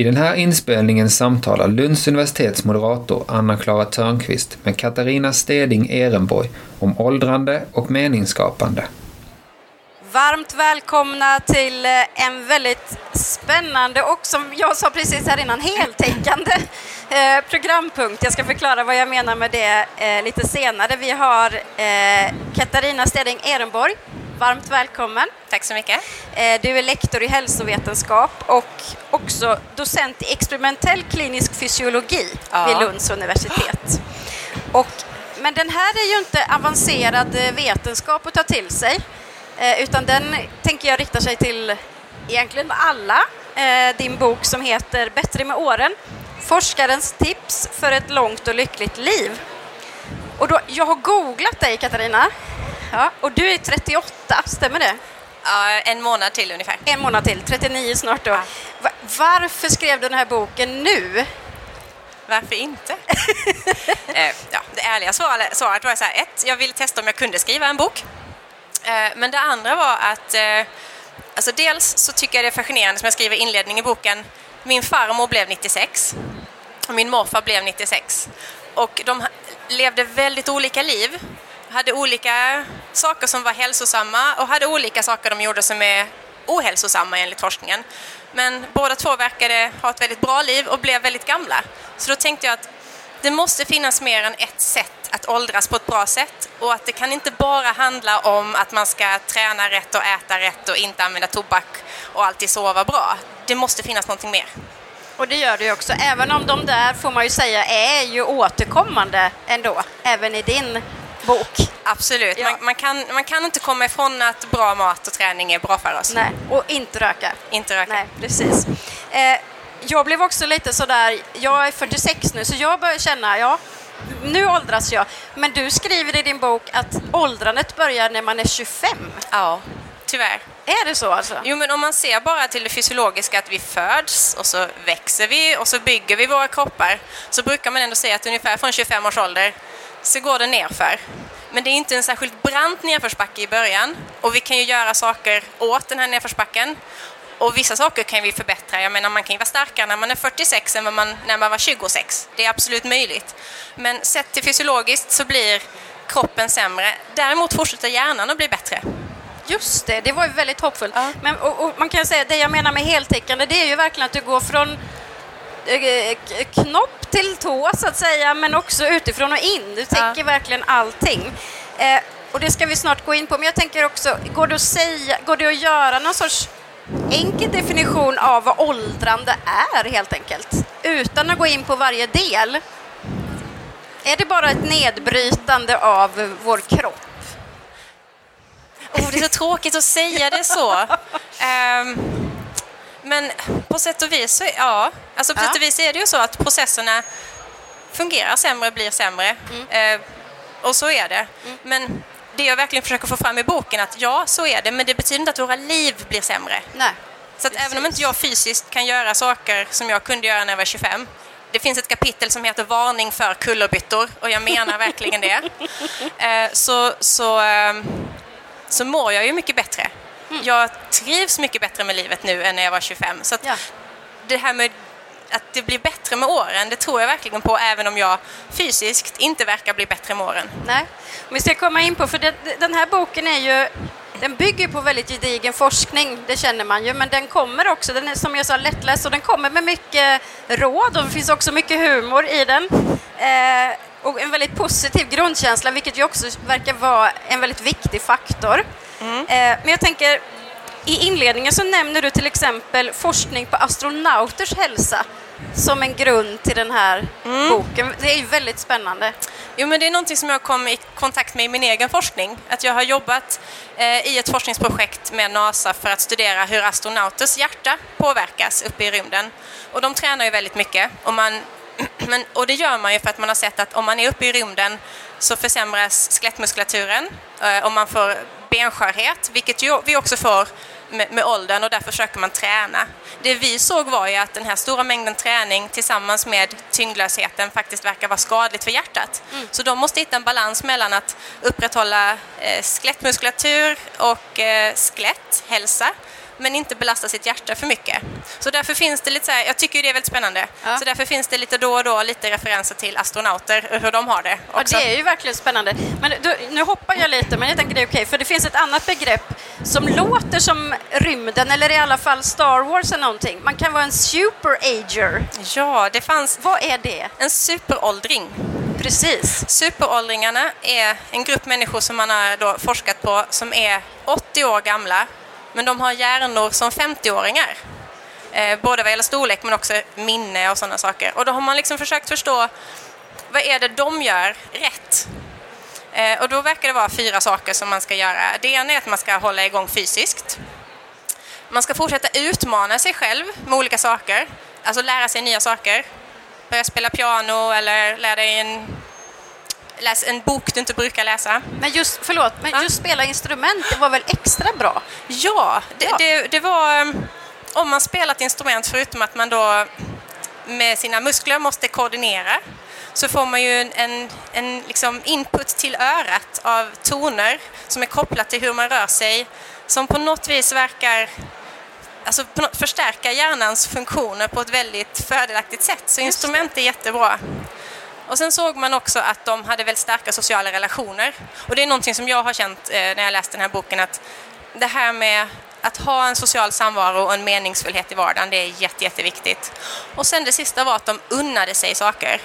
I den här inspelningen samtalar Lunds universitets moderator Anna-Klara Törnqvist med Katarina Steding Ehrenborg om åldrande och meningsskapande. Varmt välkomna till eh, en väldigt spännande och som jag sa precis här innan heltäckande eh, programpunkt. Jag ska förklara vad jag menar med det eh, lite senare. Vi har Katarina Steding Ehrenborg. Varmt välkommen. Tack så mycket. Du är lektor i hälsovetenskap och också docent i experimentell klinisk fysiologi ja. vid Lunds universitet. Och, men den här är ju inte avancerad vetenskap att ta till sig. Eh, utan den tänker jag riktar sig till egentligen alla. Eh, din bok som heter Bättre med åren, forskarens tips för ett långt och lyckligt liv. Och då, jag har googlat dig Katarina, ja, och du är 38, stämmer det? Ja, en månad till ungefär. En månad till, 39 snart då. Ja. Varför skrev du den här boken nu? Varför inte? eh, ja, det ärliga svaret var så här, ett, jag ville testa om jag kunde skriva en bok. Eh, men det andra var att eh, alltså dels så tycker jag det är fascinerande som jag skriver i inledningen i boken. Min farmor blev 96 och min morfar blev 96 och de levde väldigt olika liv hade olika saker som var hälsosamma och hade olika saker de gjorde som är ohälsosamma enligt forskningen. Men båda två verkade ha ett väldigt bra liv och blev väldigt gamla. Så då tänkte jag att det måste finnas mer än ett sätt att åldras på ett bra sätt och att det kan inte bara handla om att man ska träna rätt och äta rätt och inte använda tobak och alltid sova bra. Det måste finnas någonting mer. Och det gör det ju också, även om de där får man ju säga är ju återkommande ändå, även i din bok. Absolut, ja. man, man, kan, man kan inte komma ifrån att bra mat och träning är bra för oss. Nej, och inte röka. Inte röka. Nej, precis. Eh, jag blev också lite sådär, jag är 46 nu, så jag börjar känna, ja, nu åldras jag. Men du skriver i din bok att åldrandet börjar när man är 25. Ja, tyvärr. Är det så alltså? Jo, men om man ser bara till det fysiologiska att vi föds och så växer vi och så bygger vi våra kroppar så brukar man ändå säga att ungefär från 25 års ålder så går det nerför. Men det är inte en särskilt brant nedförsbacke i början och vi kan ju göra saker åt den här nedförsbacken och vissa saker kan vi förbättra. Jag menar, man kan ju vara starkare när man är 46 än man, när man var 26. Det är absolut möjligt. Men sett till fysiologiskt så blir kroppen sämre. Däremot fortsätter hjärnan att bli bättre. Just det, det var ju väldigt hoppfullt. Ja. Men, och, och man kan säga det jag menar med heltäckande, det är ju verkligen att du går från knopp till tå så att säga, men också utifrån och in. Du täcker ja. verkligen allting. Eh, och det ska vi snart gå in på, men jag tänker också, går det att, säga, går det att göra någon sorts enkel definition av vad åldrande är helt enkelt, utan att gå in på varje del. Är det bara ett nedbrytande av vår kropp? Oh, det är så tråkigt att säga det så. Um, men på sätt och vis så, ja, alltså på ja. sätt och vis är det ju så att processerna fungerar sämre, blir sämre. Mm. Uh, och så är det. Mm. Men det jag verkligen försöker få fram i boken att ja, så är det, men det betyder inte att våra liv blir sämre. Nej. Så att även om inte jag fysiskt kan göra saker som jag kunde göra när jag var 25, det finns ett kapitel som heter Varning för kullerbyttor och jag menar verkligen det. Eh, så, så, ehm, så mår jag ju mycket bättre. Mm. Jag trivs mycket bättre med livet nu än när jag var 25. Så ja. det här med att det blir bättre med åren, det tror jag verkligen på även om jag fysiskt inte verkar bli bättre med åren. Nej, vi ska komma in på, för det, den här boken är ju den bygger på väldigt gedigen forskning, det känner man ju, men den kommer också, den är som jag sa lättläst och den kommer med mycket råd och det finns också mycket humor i den. Eh, och en väldigt positiv grundkänsla, vilket ju också verkar vara en väldigt viktig faktor. Mm. Men jag tänker, i inledningen så nämner du till exempel forskning på astronauters hälsa som en grund till den här mm. boken. Det är ju väldigt spännande. Jo, men det är någonting som jag kom i kontakt med i min egen forskning. Att jag har jobbat eh, i ett forskningsprojekt med NASA för att studera hur astronauters hjärta påverkas uppe i rymden. Och de tränar ju väldigt mycket. Och, man, men, och det gör man ju för att man har sett att om man är uppe i rymden så försämras skelettmuskulaturen eh, och man får benskörhet, vilket vi också får med, med åldern och därför försöker man träna. Det vi såg var ju att den här stora mängden träning tillsammans med tyngdlösheten faktiskt verkar vara skadligt för hjärtat. Mm. Så de måste hitta en balans mellan att upprätthålla eh, skelettmuskulatur och eh, skeletthälsa men inte belasta sitt hjärta för mycket. Så därför finns det lite så här, jag tycker det är väldigt spännande, ja. så därför finns det lite då och då lite referenser till astronauter, hur de har det också. Ja, det är ju verkligen spännande. Men då, nu hoppar jag lite, men jag tänker det är okej, okay, för det finns ett annat begrepp som låter som rymden, eller i alla fall Star Wars eller någonting. Man kan vara en superager. Ja, det fanns... Vad är det? En superåldring. Precis. Superåldringarna är en grupp människor som man har då forskat på som är 80 år gamla, men de har hjärnor som 50-åringar. Eh, både vad gäller storlek men också minne och sådana saker. Och då har man liksom försökt förstå vad är det de gör rätt? Eh, och då verkar det vara fyra saker som man ska göra. Det ena är att man ska hålla igång fysiskt. Man ska fortsätta utmana sig själv med olika saker, alltså lära sig nya saker. Börja spela piano eller lära dig en, läs en bok du inte brukar läsa. Men just, förlåt, men ja. just spela instrument, det var väl extra bra? Ja, det, ja. det, det var om man spelar ett instrument, förutom att man då med sina muskler måste koordinera, så får man ju en, en liksom input till örat av toner som är kopplat till hur man rör sig, som på något vis verkar alltså något, förstärka hjärnans funktioner på ett väldigt fördelaktigt sätt. Så instrument är jättebra. Och sen såg man också att de hade väldigt starka sociala relationer. Och det är någonting som jag har känt eh, när jag läst den här boken, att det här med att ha en social samvaro och en meningsfullhet i vardagen, det är jätte, jätteviktigt. Och sen det sista var att de unnade sig saker.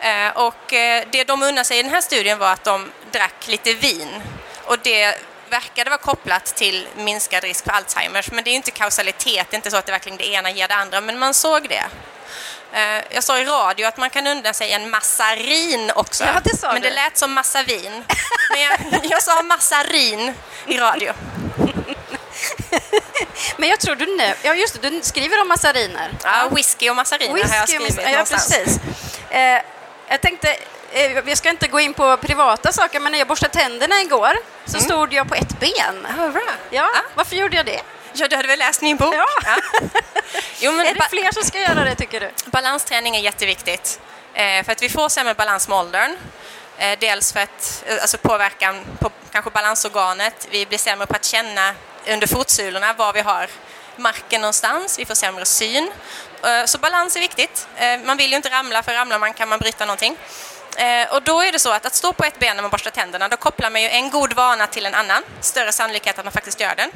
Eh, och eh, det de unnade sig i den här studien var att de drack lite vin. Och det verkade vara kopplat till minskad risk för Alzheimers, men det är inte kausalitet, det är inte så att det verkligen det ena ger det andra, men man såg det. Eh, jag sa i radio att man kan unna sig en massarin också, ja, det men det lät som massa vin. Men jag, jag sa massarin i radio. Men jag tror du, ja, just det, du skriver om massariner. Ja, whisky och massariner whisky har jag skrivit ja, någonstans. Precis. Eh, jag tänkte, eh, vi ska inte gå in på privata saker, men när jag borstade tänderna igår så mm. stod jag på ett ben. Oh, bra. Ja, ah. Varför gjorde jag det? Ja, du hade väl läst min bok? Ja. ja. jo, men är det fler som ska göra det, tycker du? Balansträning är jätteviktigt, eh, för att vi får sämre balans med åldern. Eh, dels för att, eh, alltså påverkan på kanske balansorganet, vi blir sämre på att känna under fotsulorna var vi har marken någonstans, vi får sämre syn. Eh, så balans är viktigt. Man vill ju inte ramla, för ramlar man kan man bryta någonting. Eh, och då är det så att att stå på ett ben när man borstar tänderna, då kopplar man ju en god vana till en annan. Större sannolikhet att man faktiskt gör den.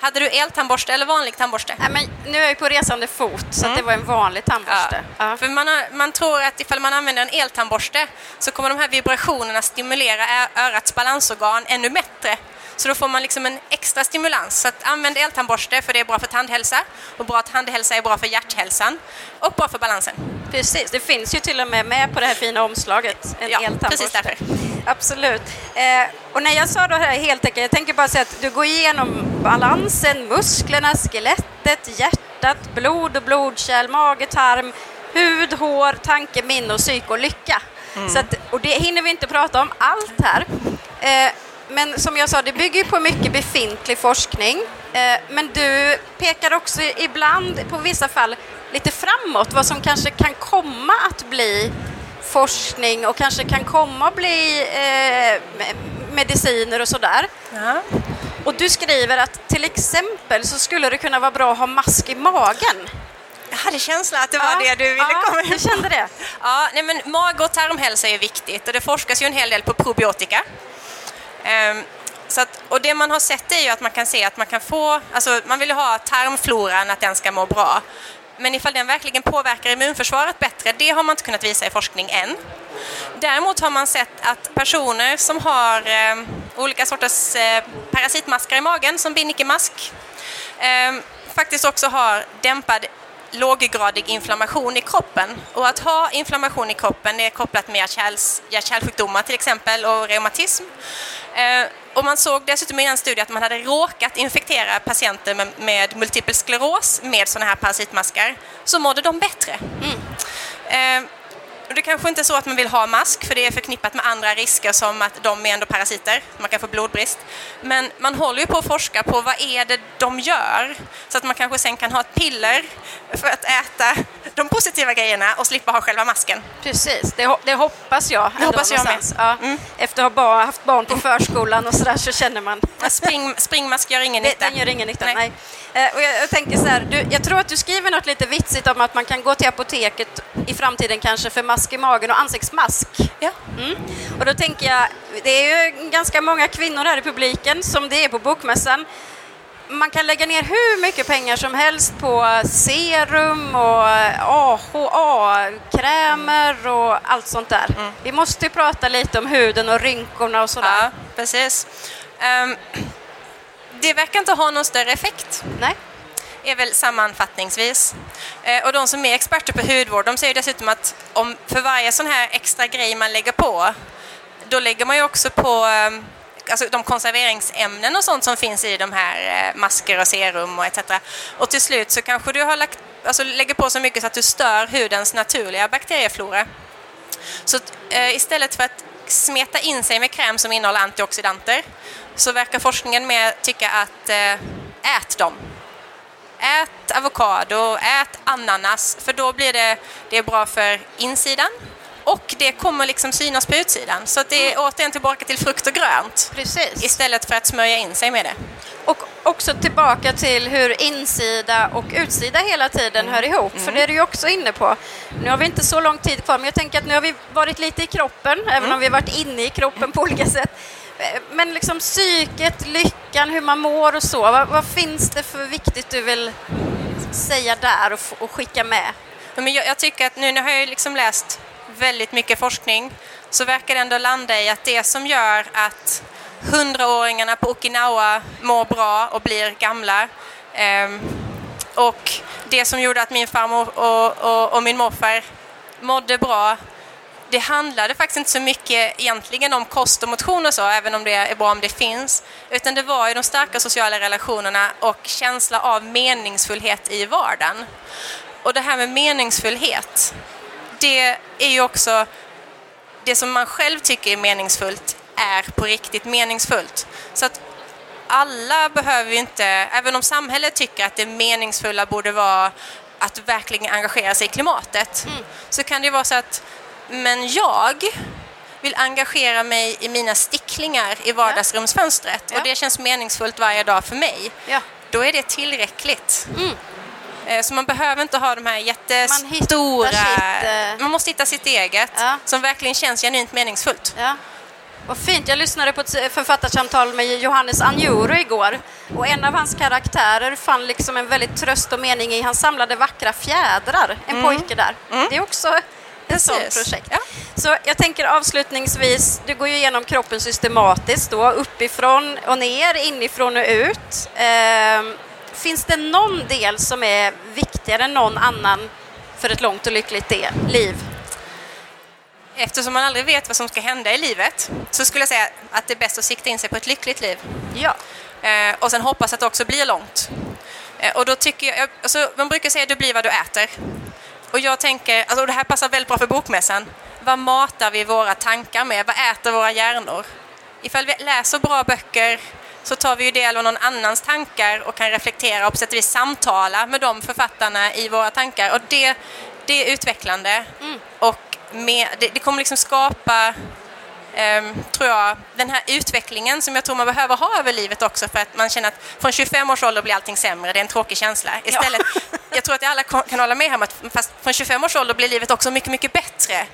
Hade du eltandborste eller vanlig tandborste? Nej, men nu är jag på resande fot, så mm. det var en vanlig tandborste. Ja. Ja. För man, har, man tror att ifall man använder en eltandborste så kommer de här vibrationerna stimulera örats balansorgan ännu bättre så då får man liksom en extra stimulans. Så att använd eltandborste för det är bra för tandhälsa och bra tandhälsa är bra för hjärthälsan och bra för balansen. Precis, det finns ju till och med med på det här fina omslaget, en ja, eltandborste. precis därför. Absolut. Eh, och när jag sa då här helt enkelt, jag tänker bara säga att du går igenom balansen, musklerna, skelettet, hjärtat, blod och blodkärl, mage, tarm, hud, hår, tanke, minne och psyke och lycka. Mm. Så att, och det hinner vi inte prata om allt här. Eh, men som jag sa, det bygger på mycket befintlig forskning. Eh, men du pekar också ibland, på vissa fall, lite framåt, vad som kanske kan komma att bli forskning och kanske kan komma att bli eh, mediciner och sådär. Ja. Och du skriver att till exempel så skulle det kunna vara bra att ha mask i magen. Jag hade känslan att det var ja, det du ville ja, komma in på. kände det. Ja, nej men mag och tarmhälsa är viktigt och det forskas ju en hel del på probiotika. Ehm, så att, och det man har sett är ju att man kan se att man kan få, alltså man vill ju ha tarmfloran, att den ska må bra. Men ifall den verkligen påverkar immunförsvaret bättre, det har man inte kunnat visa i forskning än. Däremot har man sett att personer som har eh, olika sorters eh, parasitmaskar i magen, som binnikemask, eh, faktiskt också har dämpad låggradig inflammation i kroppen. Och att ha inflammation i kroppen är kopplat med hjärt-kärlsjukdomar till exempel och reumatism. Eh, och man såg dessutom i en studie att man hade råkat infektera patienter med, med multipel skleros med sådana här parasitmaskar, så mådde de bättre. Mm. Och det kanske inte är så att man vill ha mask, för det är förknippat med andra risker som att de är ändå parasiter, man kan få blodbrist. Men man håller ju på att forska på vad är det de gör, så att man kanske sen kan ha ett piller för att äta de positiva grejerna och slippa ha själva masken. Precis, det, det hoppas jag. Det hoppas jag med. Ja. Mm. Efter att ha haft barn på förskolan och sådär så känner man... Spring, springmask gör ingen nytta. Den gör ingen nytta, nej. nej. Eh, och jag, jag, tänker så här, du, jag tror att du skriver något lite vitsigt om att man kan gå till apoteket i framtiden kanske för mask i magen och ansiktsmask. Ja. Mm. Och då tänker jag, det är ju ganska många kvinnor här i publiken som det är på Bokmässan man kan lägga ner hur mycket pengar som helst på serum och AHA-krämer och allt sånt där. Mm. Vi måste ju prata lite om huden och rynkorna och sådär. Ja, precis. Um, det verkar inte ha någon större effekt. Nej är väl sammanfattningsvis. Eh, och de som är experter på hudvård, de säger dessutom att om för varje sån här extra grej man lägger på, då lägger man ju också på eh, alltså de konserveringsämnen och sånt som finns i de här eh, masker och serum och etc. Och till slut så kanske du har lagt, alltså lägger på så mycket så att du stör hudens naturliga bakterieflora. Så istället för att smeta in sig med kräm som innehåller antioxidanter så verkar forskningen med tycka att ät dem. Ät avokado, ät ananas, för då blir det, det är bra för insidan och det kommer liksom synas på utsidan. Så det är mm. återigen tillbaka till frukt och grönt. Precis. Istället för att smörja in sig med det. Och också tillbaka till hur insida och utsida hela tiden mm. hör ihop. Mm. För det är du ju också inne på. Nu har vi inte så lång tid kvar, men jag tänker att nu har vi varit lite i kroppen, mm. även om vi har varit inne i kroppen på olika sätt. Men liksom psyket, lyckan, hur man mår och så. Vad, vad finns det för viktigt du vill säga där och, och skicka med? Men jag, jag, tycker att nu, nu har jag liksom läst väldigt mycket forskning så verkar det ändå landa i att det som gör att hundraåringarna på Okinawa mår bra och blir gamla eh, och det som gjorde att min farmor och, och, och min morfar mådde bra det handlade faktiskt inte så mycket egentligen om kost och motion och så, även om det är bra om det finns, utan det var ju de starka sociala relationerna och känsla av meningsfullhet i vardagen. Och det här med meningsfullhet, det är ju också det som man själv tycker är meningsfullt är på riktigt meningsfullt. Så att alla behöver ju inte, även om samhället tycker att det meningsfulla borde vara att verkligen engagera sig i klimatet, mm. så kan det vara så att men jag vill engagera mig i mina sticklingar i vardagsrumsfönstret ja. och det känns meningsfullt varje dag för mig. Ja. Då är det tillräckligt. Mm. Eh, så man behöver inte ha de här jättestora... Man, sitt, uh... man måste hitta sitt eget ja. som verkligen känns genuint meningsfullt. Ja. Vad fint. Jag lyssnade på ett författarsamtal med Johannes Anjuro igår och en av hans karaktärer fann liksom en väldigt tröst och mening i, han samlade vackra fjädrar, en mm. pojke där. Mm. Det är också ett sånt projekt. Ja. Så jag tänker avslutningsvis, du går ju igenom kroppen systematiskt då, uppifrån och ner, inifrån och ut. Eh, finns det någon del som är viktigare än någon annan för ett långt och lyckligt del, liv? Eftersom man aldrig vet vad som ska hända i livet så skulle jag säga att det är bäst att sikta in sig på ett lyckligt liv. Ja. Eh, och sen hoppas att det också blir långt. Eh, och då tycker jag, alltså, man brukar säga att du blir vad du äter. Och jag tänker, alltså, och det här passar väldigt bra för bokmässan. Vad matar vi våra tankar med? Vad äter våra hjärnor? Ifall vi läser bra böcker så tar vi ju del av någon annans tankar och kan reflektera och på sätt och vis samtala med de författarna i våra tankar. Och det, det är utvecklande. Mm. Och med, det, det kommer liksom skapa tror jag, den här utvecklingen som jag tror man behöver ha över livet också för att man känner att från 25 års ålder blir allting sämre, det är en tråkig känsla. Istället, ja. jag tror att alla kan hålla med om att fast från 25 års ålder blir livet också mycket, mycket bättre.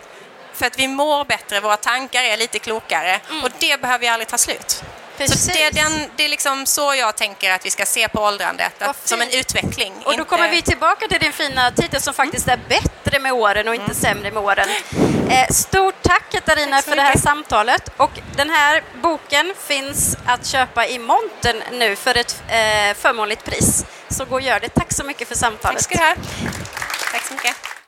För att vi mår bättre, våra tankar är lite klokare mm. och det behöver ju aldrig ta slut. Precis. Så det, är den, det är liksom så jag tänker att vi ska se på åldrandet, att, som en utveckling. Och då inte... kommer vi tillbaka till din fina titel som faktiskt är bättre med åren och inte mm. sämre med åren. Eh, stort tack Katarina tack för det här samtalet. Och den här boken finns att köpa i monten nu för ett eh, förmånligt pris. Så gå och gör det. Tack så mycket för samtalet. Tack ska du ha. Tack så mycket.